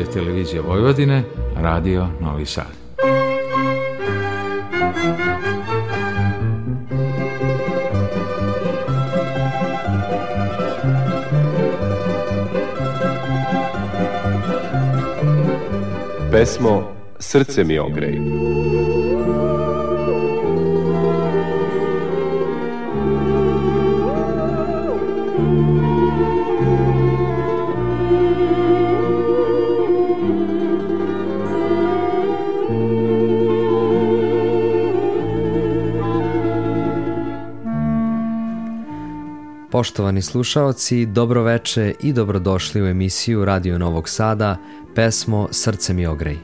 Radio Televizija Vojvodine, Radio Novi Sad. Pesmo Srce mi ogrej. Poštovani slušaoci, dobroveče i dobrodošli u emisiju Radio Novog Sada, pesmo Srce mi ogrej.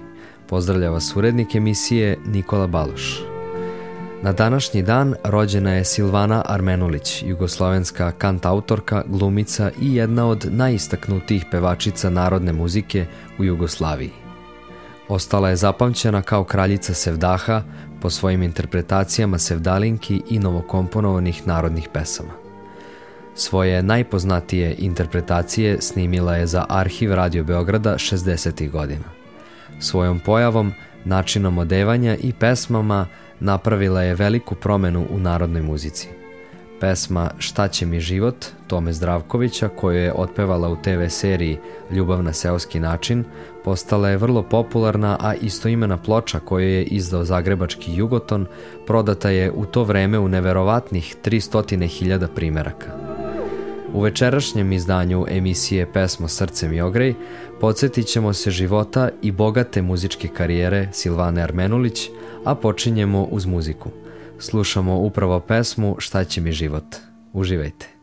Pozdravlja vas urednik emisije Nikola Baloš. Na današnji dan rođena je Silvana Armenulić, jugoslovenska kantautorka, glumica i jedna od najistaknutijih pevačica narodne muzike u Jugoslaviji. Ostala je zapamćena kao kraljica Sevdaha po svojim interpretacijama sevdalinki i novokomponovanih narodnih pesama. Svoje najpoznatije interpretacije snimila je za arhiv Radio Beograda 60. godina. Svojom pojavom, načinom odevanja i pesmama napravila je veliku promenu u narodnoj muzici. Pesma Šta će mi život Tome Zdravkovića koju je otpevala u TV seriji Ljubav na seoski način postala je vrlo popularna, a istoimena ploča koju je izdao zagrebački Jugoton prodata je u to vreme u neverovatnih 300.000 primeraka. U večerašnjem izdanju emisije Pesmo Srcem i ogrej podsjetit ćemo se života i bogate muzičke karijere Silvane Armenulić, a počinjemo uz muziku. Slušamo upravo pesmu Šta će mi život. Uživajte.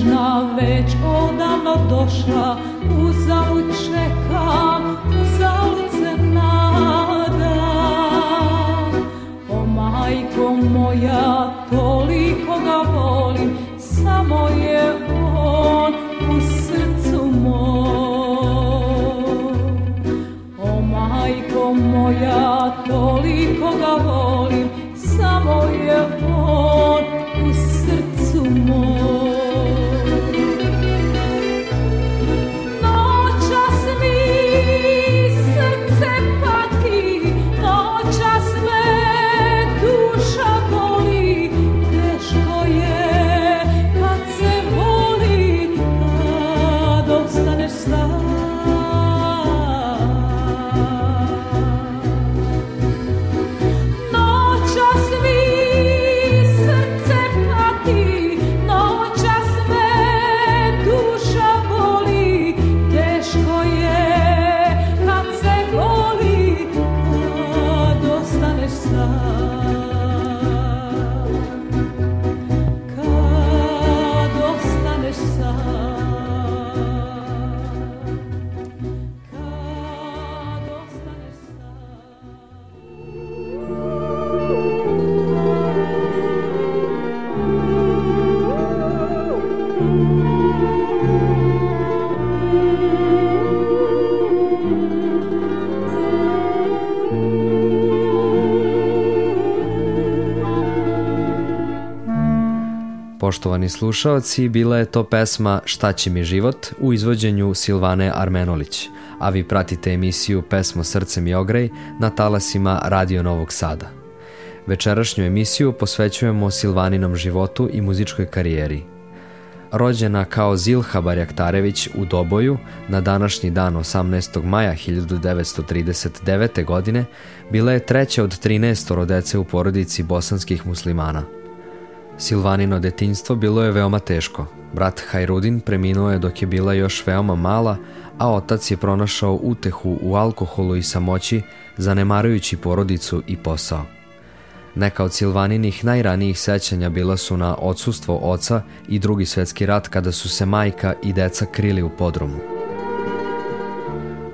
tužna, već odavno došla, uzalu čekam. Poštovani slušalci, bila je to pesma Šta će mi život u izvođenju Silvane Armenolić, a vi pratite emisiju Pesmo srcem i ogrej na talasima Radio Novog Sada. Večerašnju emisiju posvećujemo Silvaninom životu i muzičkoj karijeri. Rođena kao Zilha Barjaktarević u Doboju na današnji dan 18. maja 1939. godine, bila je treća od 13 rodece u porodici bosanskih muslimana – Silvanino detinjstvo bilo je veoma teško. Brat Hajrudin preminuo je dok je bila još veoma mala, a otac je pronašao utehu u alkoholu i samoći, zanemarujući porodicu i posao. Neka od Silvaninih najranijih sećanja bila su na odsustvo oca i drugi svetski rat kada su se majka i deca krili u podrumu.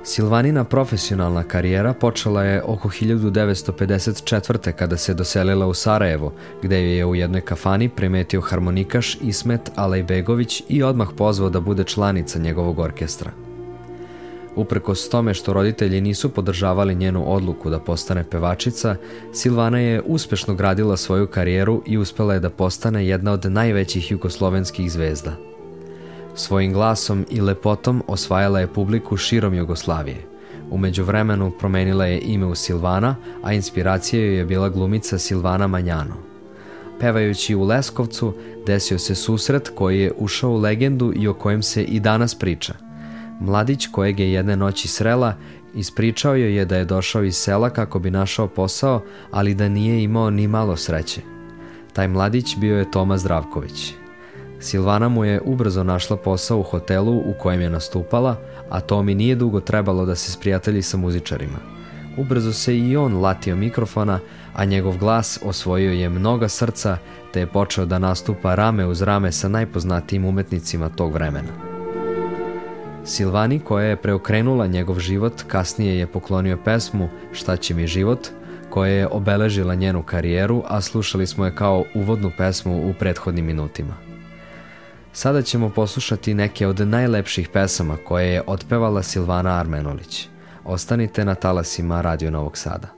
Silvanina profesionalna karijera počela je oko 1954. kada se doselila u Sarajevo, gde je u jednoj kafani primetio harmonikaš Ismet Alejbegović i odmah pozvao da bude članica njegovog orkestra. Uprkos tome što roditelji nisu podržavali njenu odluku da postane pevačica, Silvana je uspešno gradila svoju karijeru i uspela je da postane jedna od najvećih jugoslovenskih zvezda. Svojim glasom i lepotom osvajala je publiku širom Jugoslavije. Umeđu vremenu promenila je ime u Silvana, a inspiracija joj je bila glumica Silvana Manjano. Pevajući u Leskovcu, desio se susret koji je ušao u legendu i o kojem se i danas priča. Mladić kojeg je jedne noći srela ispričao joj je da je došao iz sela kako bi našao posao, ali da nije imao ni malo sreće. Taj mladić bio je Toma Zdravković. Silvana mu je ubrzo našla posao u hotelu u kojem je nastupala, a to mi nije dugo trebalo da se sprijatelji sa muzičarima. Ubrzo se i on latio mikrofona, a njegov glas osvojio je mnoga srca, te je počeo da nastupa rame uz rame sa najpoznatijim umetnicima tog vremena. Silvani, koja je preokrenula njegov život, kasnije je poklonio pesmu Šta će mi život, koja je obeležila njenu karijeru, a slušali smo je kao uvodnu pesmu u prethodnim minutima. Sada ćemo poslušati neke od najlepših pesama koje je otpevala Silvana Armenolić. Ostanite na talasima Radio Novog Sada.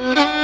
うん。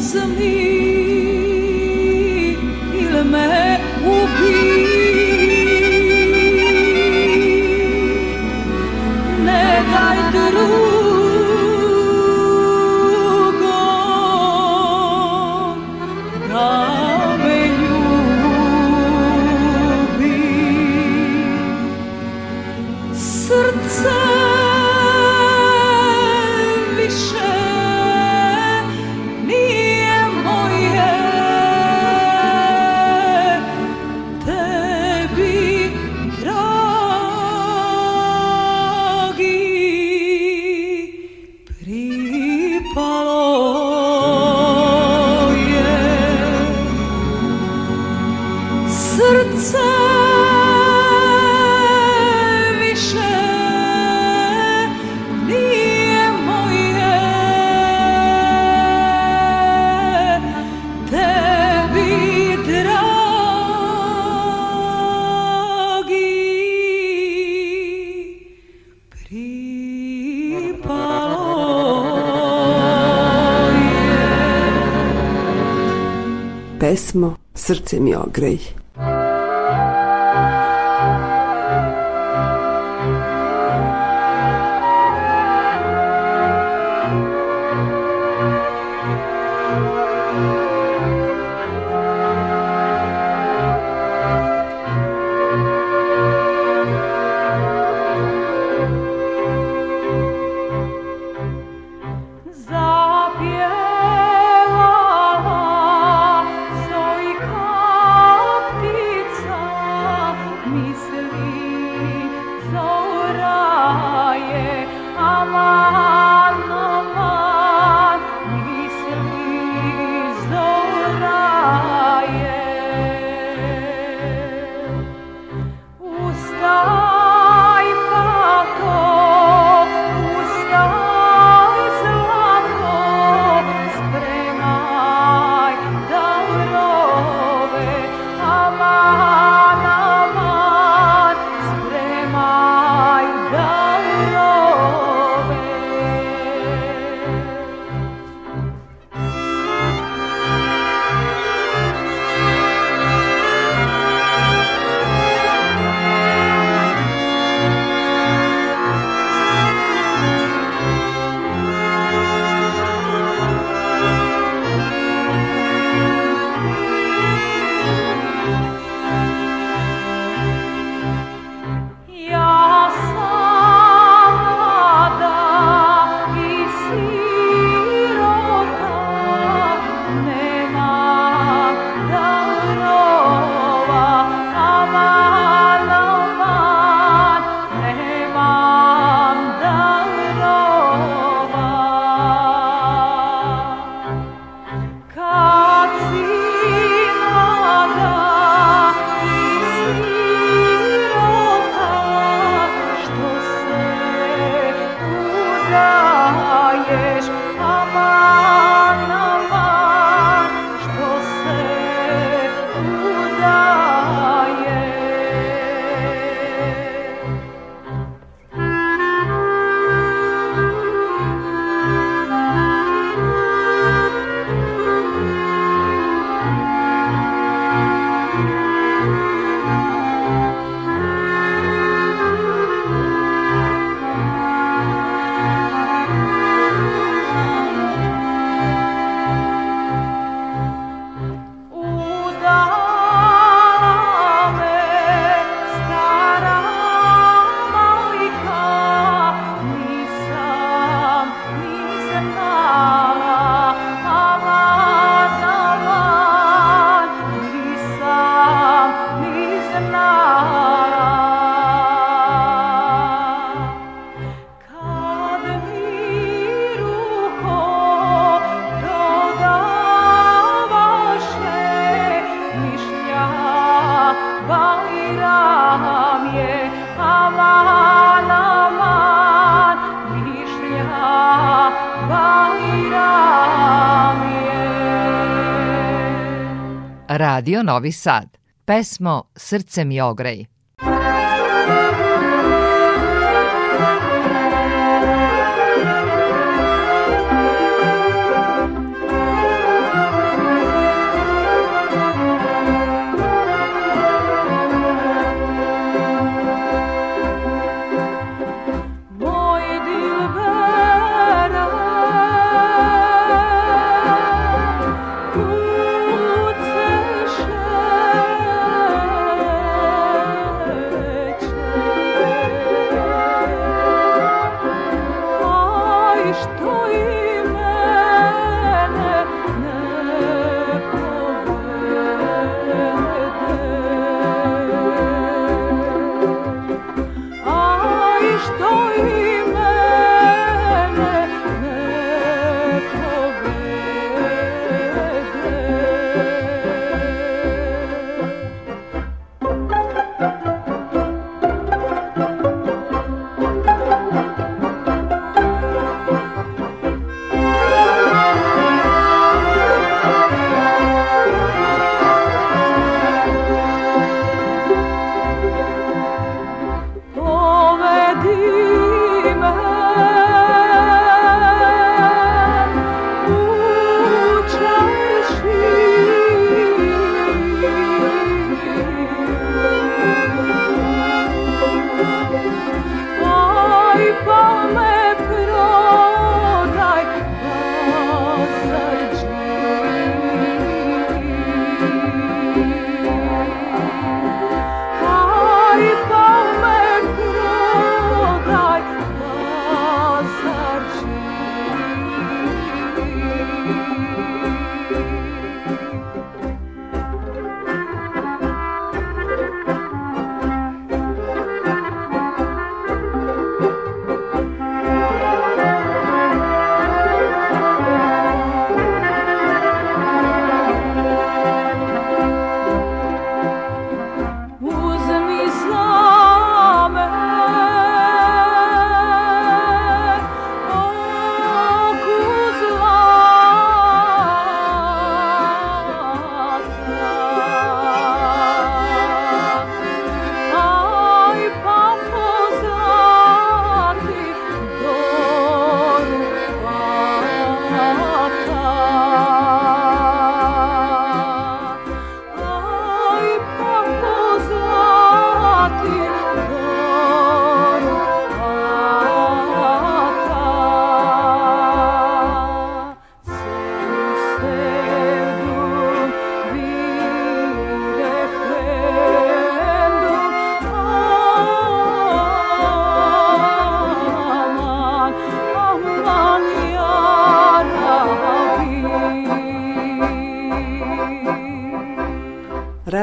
Pesmo Radio Novi Sad. Pesmo Srce mi ogrej.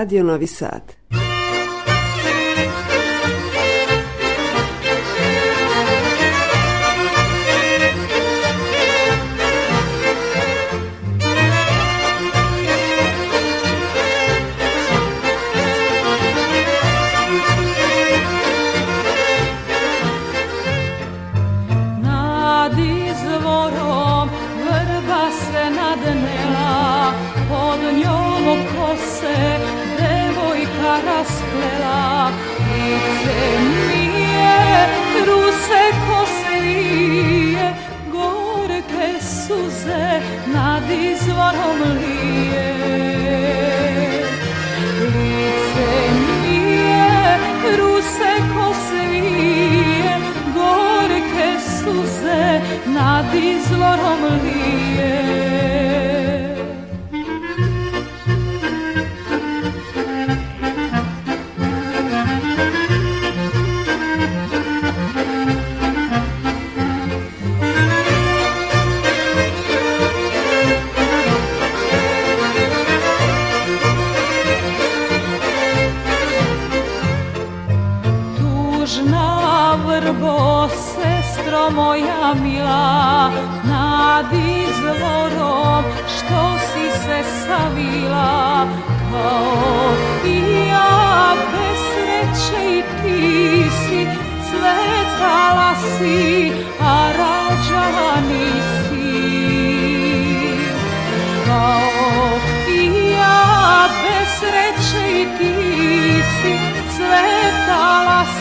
Radio Novi Sad.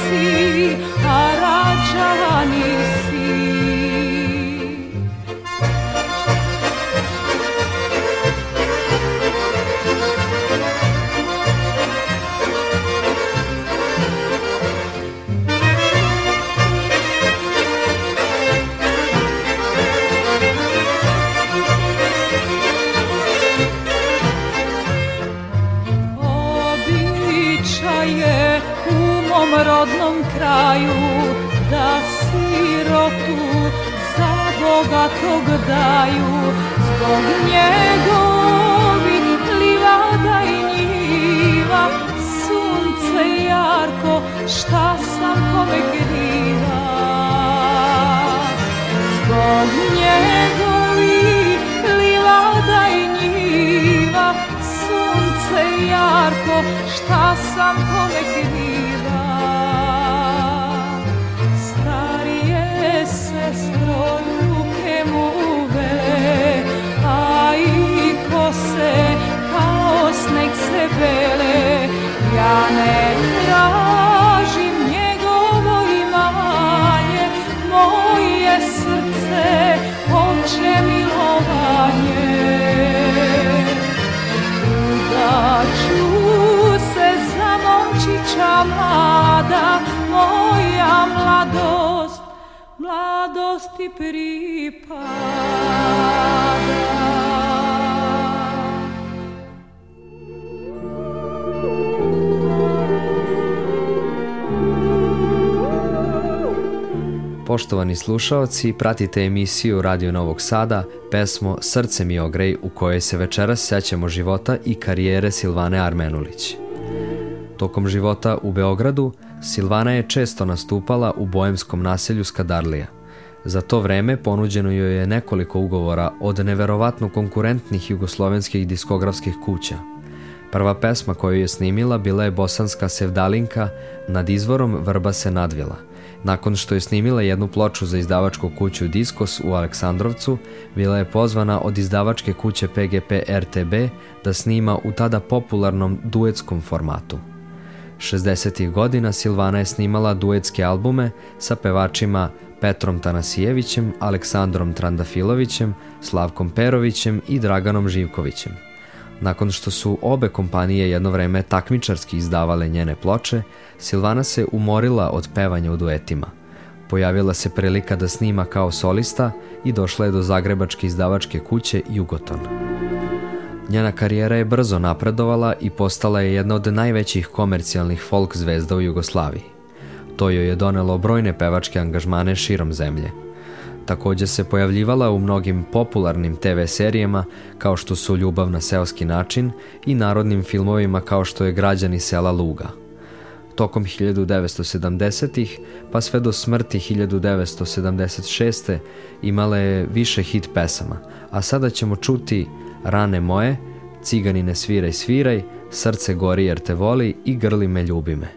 see. Daju zbog njegovih livada i njiva sunce jarko šta sam kome kriva. Zbog njegovih livada i njiva sunce jarko šta sam kome kriva kose kao sneg se bele ja ne tražim njegovo imanje moje srce hoće milovanje. Udaću se za momčića mlada moja mladost mladosti pripada Poštovani slušaoci, pratite emisiju Radio Novog Sada, pesmo Srce mi ogrej u kojoj se večeras sećamo života i karijere Silvane Armenulić. Tokom života u Beogradu, Silvana je često nastupala u bojemskom naselju Skadarlija. Za to vreme ponuđeno joj je nekoliko ugovora od neverovatno konkurentnih jugoslovenskih diskografskih kuća. Prva pesma koju je snimila bila je bosanska Sevdalinka nad izvorom Vrba se nadvila – Nakon što je snimila jednu ploču za izdavačku kuću Diskos u Aleksandrovcu, bila je pozvana od izdavačke kuće PGP RTB da snima u tada popularnom duetskom formatu. 60. godina Silvana je snimala duetske albume sa pevačima Petrom Tanasijevićem, Aleksandrom Trandafilovićem, Slavkom Perovićem i Draganom Živkovićem. Nakon što su obe kompanije jedno vreme takmičarski izdavale njene ploče, Silvana se umorila od pevanja u duetima. Pojavila se prilika da snima kao solista i došla je do zagrebačke izdavačke kuće Jugoton. Njena karijera je brzo napredovala i postala je jedna od najvećih komercijalnih folk zvezda u Jugoslaviji. To joj je donelo brojne pevačke angažmane širom zemlje. Takođe se pojavljivala u mnogim popularnim TV serijama kao što su Ljubav na seoski način i narodnim filmovima kao što je Građani sela Luga – Tokom 1970-ih pa sve do smrti 1976. imala je više hit pesama, a sada ćemo čuti Rane moje, Ciganine sviraj sviraj, Srce gori jer te voli i Grli me ljubi me.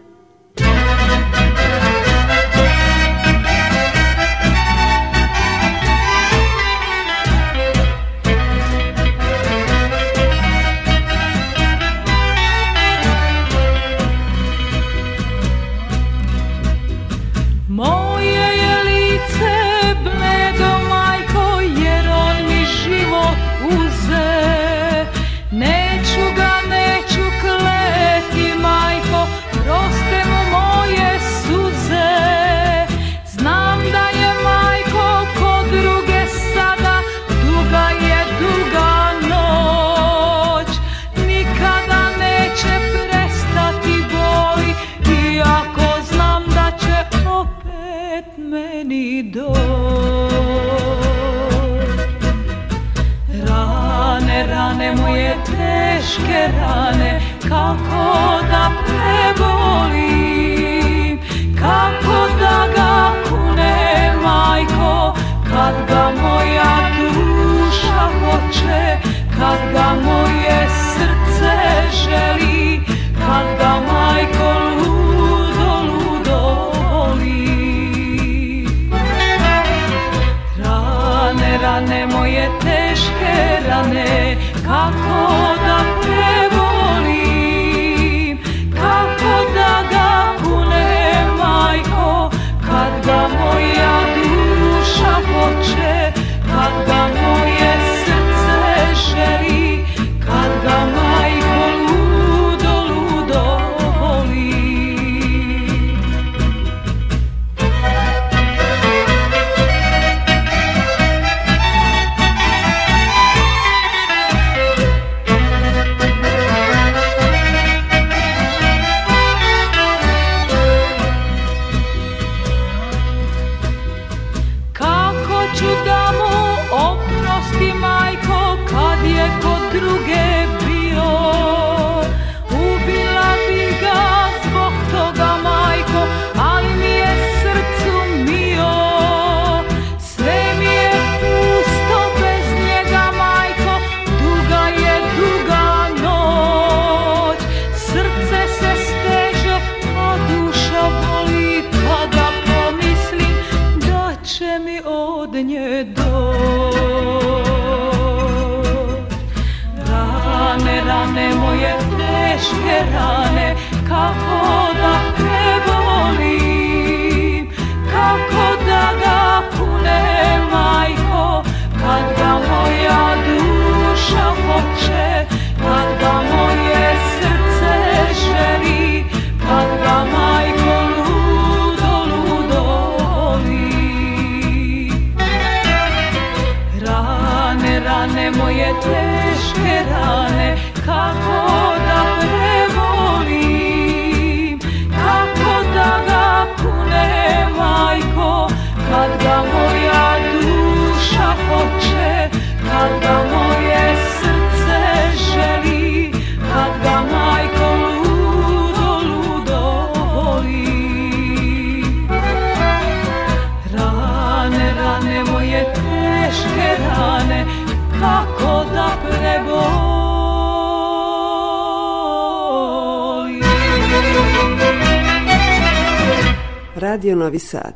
Radio Novi Sad.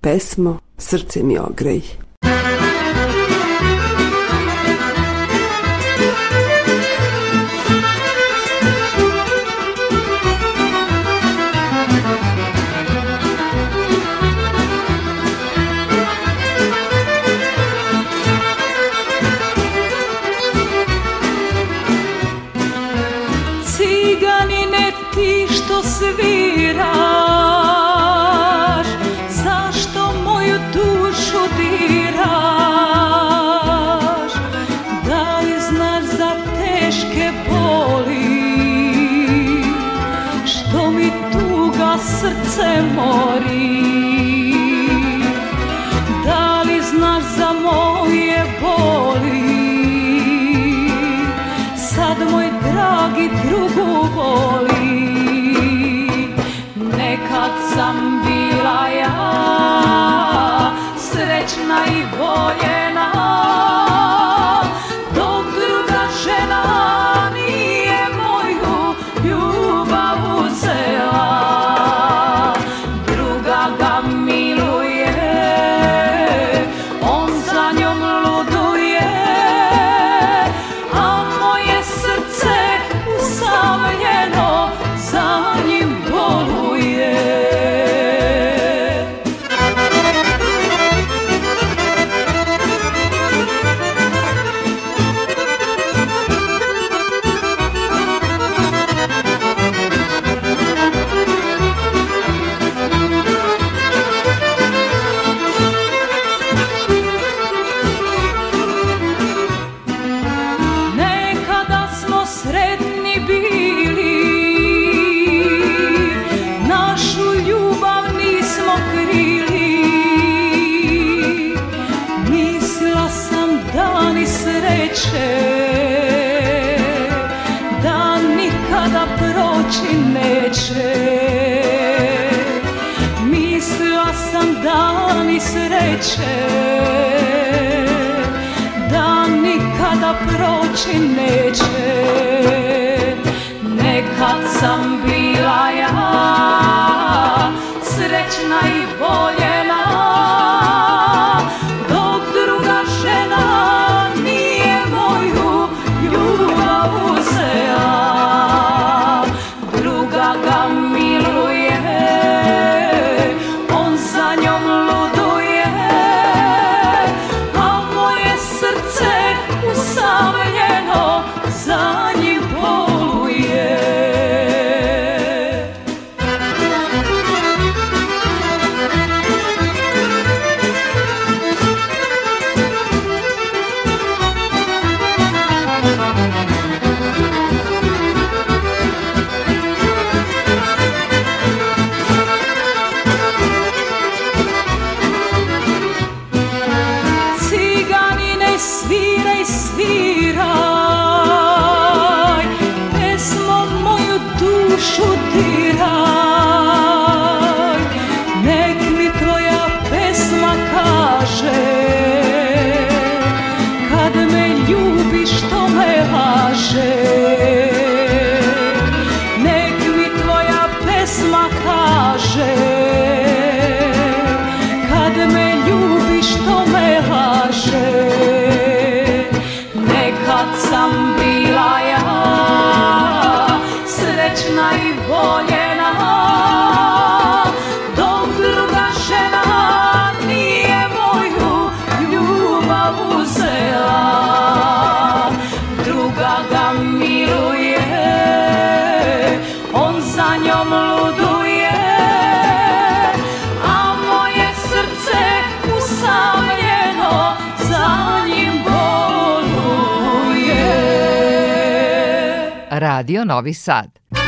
Pesmo Srce mi ogrej. Ciganine ti što svi Oh, yeah. da proći neće. Nekad sam bila ja Srećna i bolje Radio Novi Sad.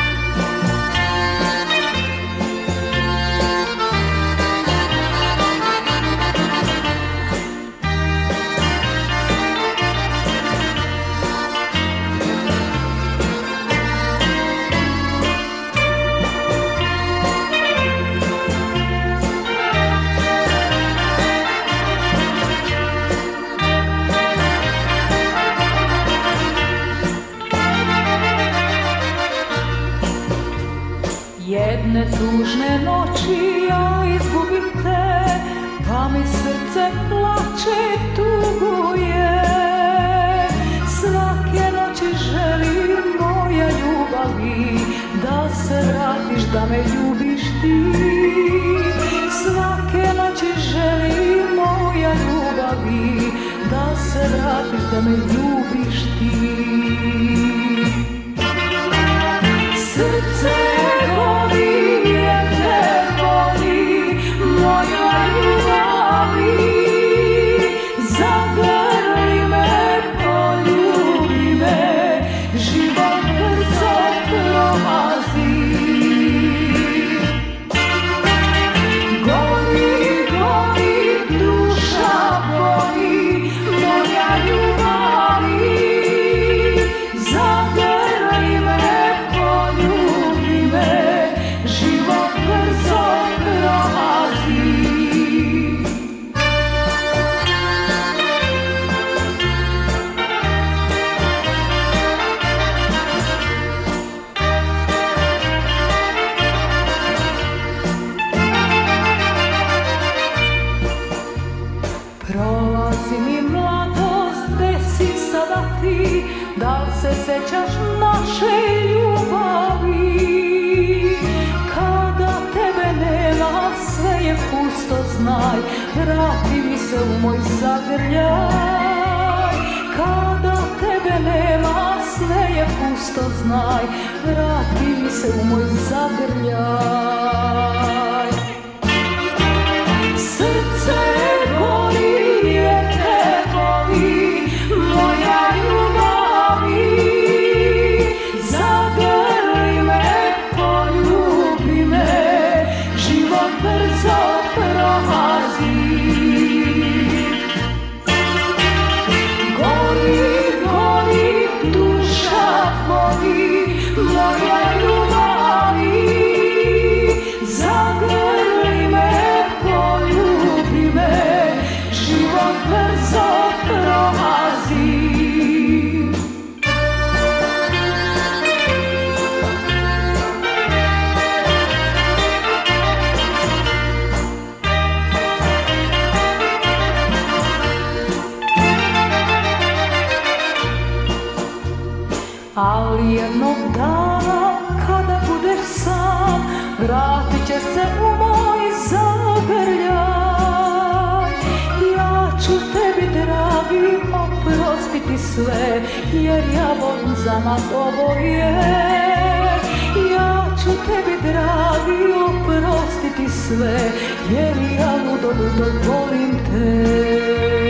Jedne tužne noći ja izgubim te, pa mi srce plače tuguje. Svake noći želim moja ljubavi, da se vratiš da me ljubiš ti. Svake noći želim moja ljubavi, da se vratiš da me ljubiš ti. Se sećaš naše ljubavi? Kada tebe nema, sve je pusto, znaj, vrati mi se u moj zagrljaj. Kada tebe nema, sve je pusto, znaj, vrati mi se u moj zagrljaj. Oboje Ja ću tebi dragi oprostiti sve Jer ja ludo, ludo volim te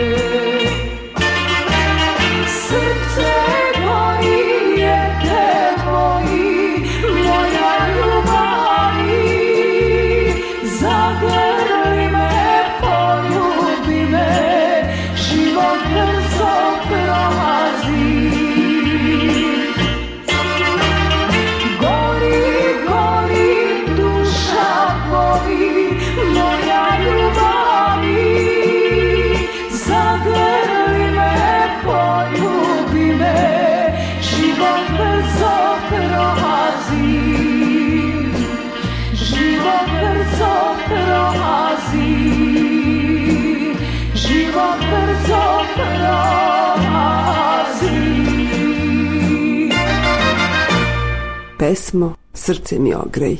Pesmo Srce mi ogrej.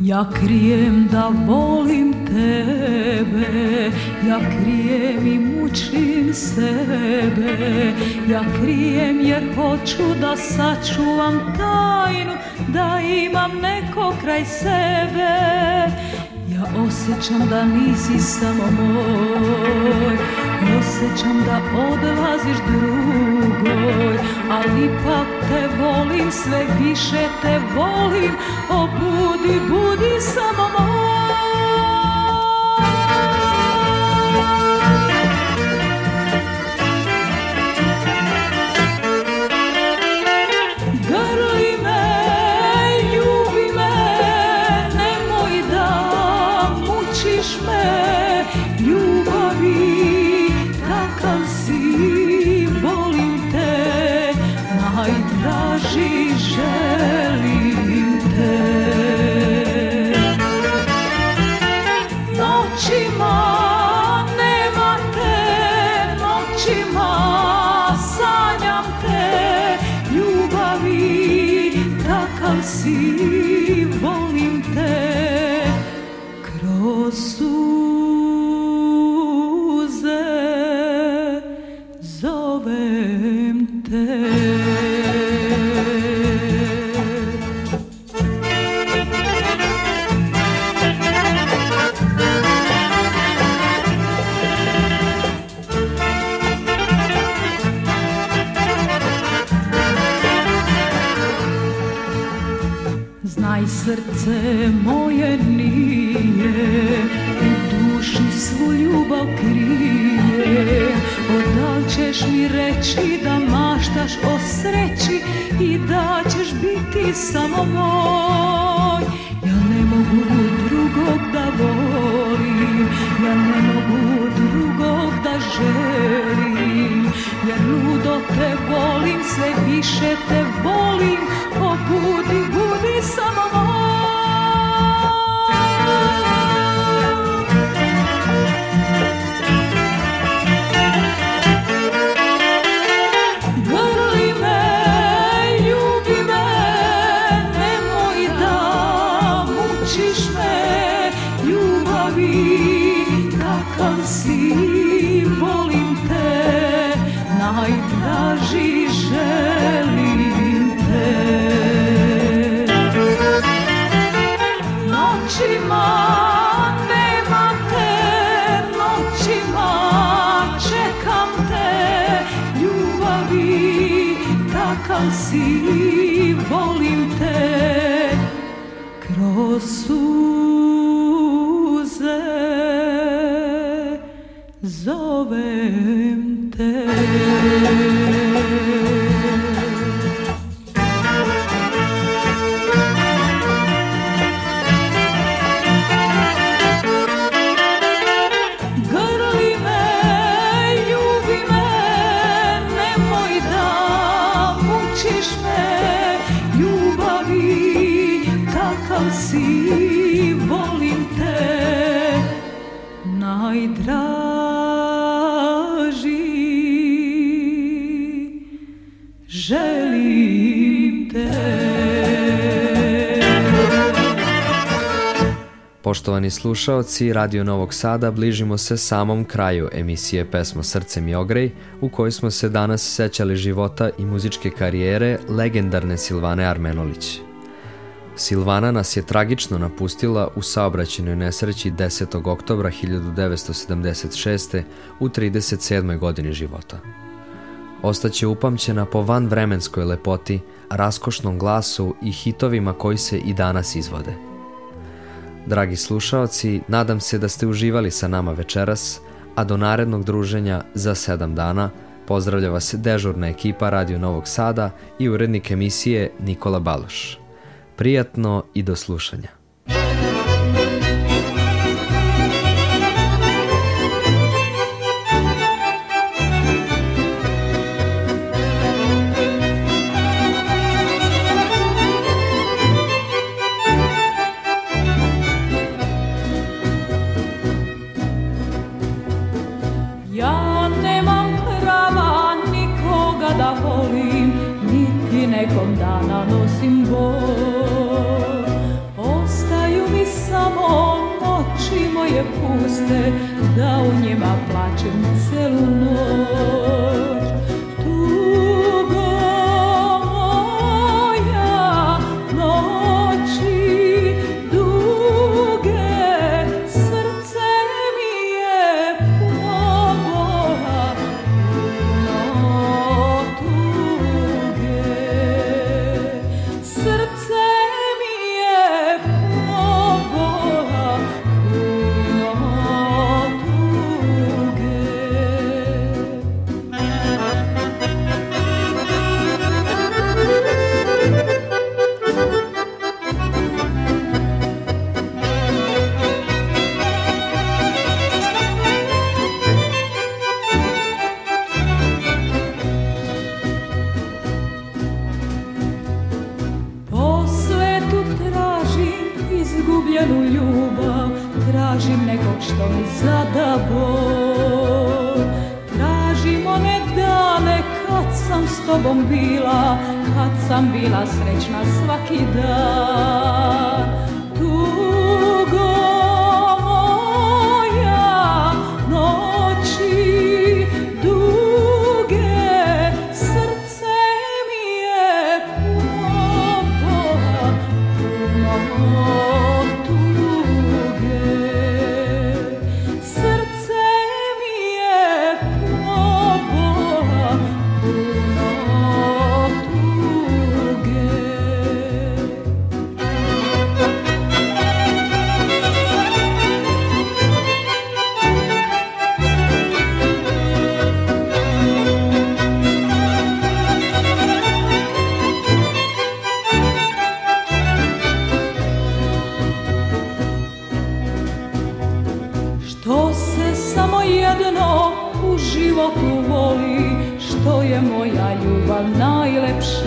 Ja krijem da volim tebe Ja krijem i mučim sebe Ja krijem jer hoću da sačuvam tajnu Da imam neko kraj sebe. Ja osjećam da nisi samo moj Osjećam da odlaziš drugoj Ali ipak te volim, sve više te volim. O budi, budi samo moj takav si, volim te. Kroz suze zovem te Poštovani slušaoci Radio Novog Sada, bližimo se samom kraju emisije Pesmo Srce mi ogrej, u kojoj smo se danas sećali života i muzičke karijere legendarne Silvane Armenolić. Silvana nas je tragično napustila u saobraćenoj nesreći 10. oktobra 1976. u 37. godini života. Ostaće upamćena po vanvremenskoj lepoti, raskošnom glasu i hitovima koji se i danas izvode. Dragi slušaoci, nadam se da ste uživali sa nama večeras, a do narednog druženja za sedam dana pozdravlja vas dežurna ekipa Radio Novog Sada i urednik emisije Nikola Baloš. Prijatno i do slušanja. nekom dana nosim bol. Ostaju mi samo noći moje puste Da u njima plačem celu noć. ljubav najlepša.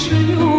вишню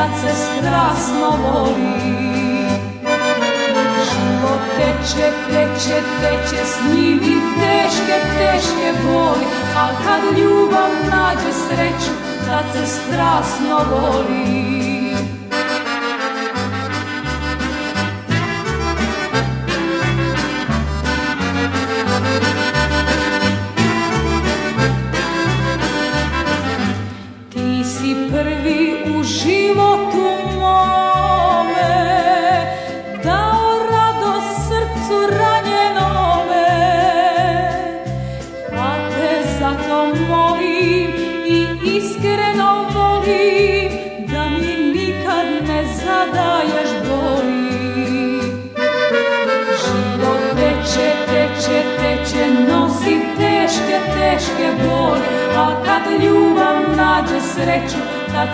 tad se strasno voli Život teče, teče, teče s njim i teške, teške boli Al kad ljubav nađe sreću, tad se strasno voli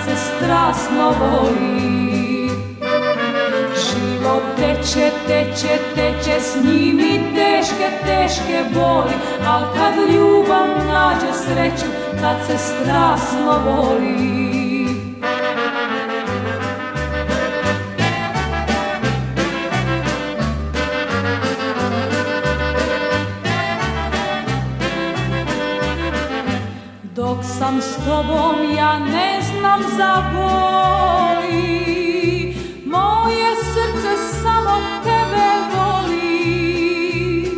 se strasno voli Život teče, teče, teče, s njim i teške, teške boli. Al kad ljubav nađe sreću, tad se strasno voli Dok sam s tobom ja ne znam za boli Moje srce samo tebe voli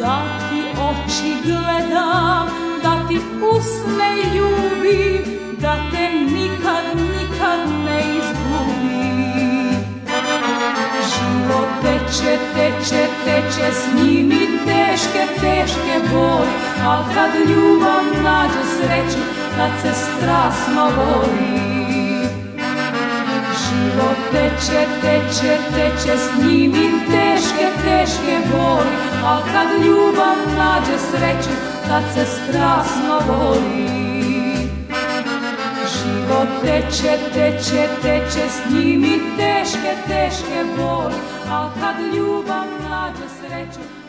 Da ti oči gledam, da ti usne ljubim Da te nikad, nikad ne izgubim Život teče, teče, teče s njim i teške, teške boli Al kad ljubav nađe sreću, tad se strasno voli Život teče, teče, teče s njim i teške, teške boli. Al kad ljubav nađe sreću, tad se strasno voli Život teče, teče, teče s njim i teške, teške boli. Al kad ljubav nađe sreću,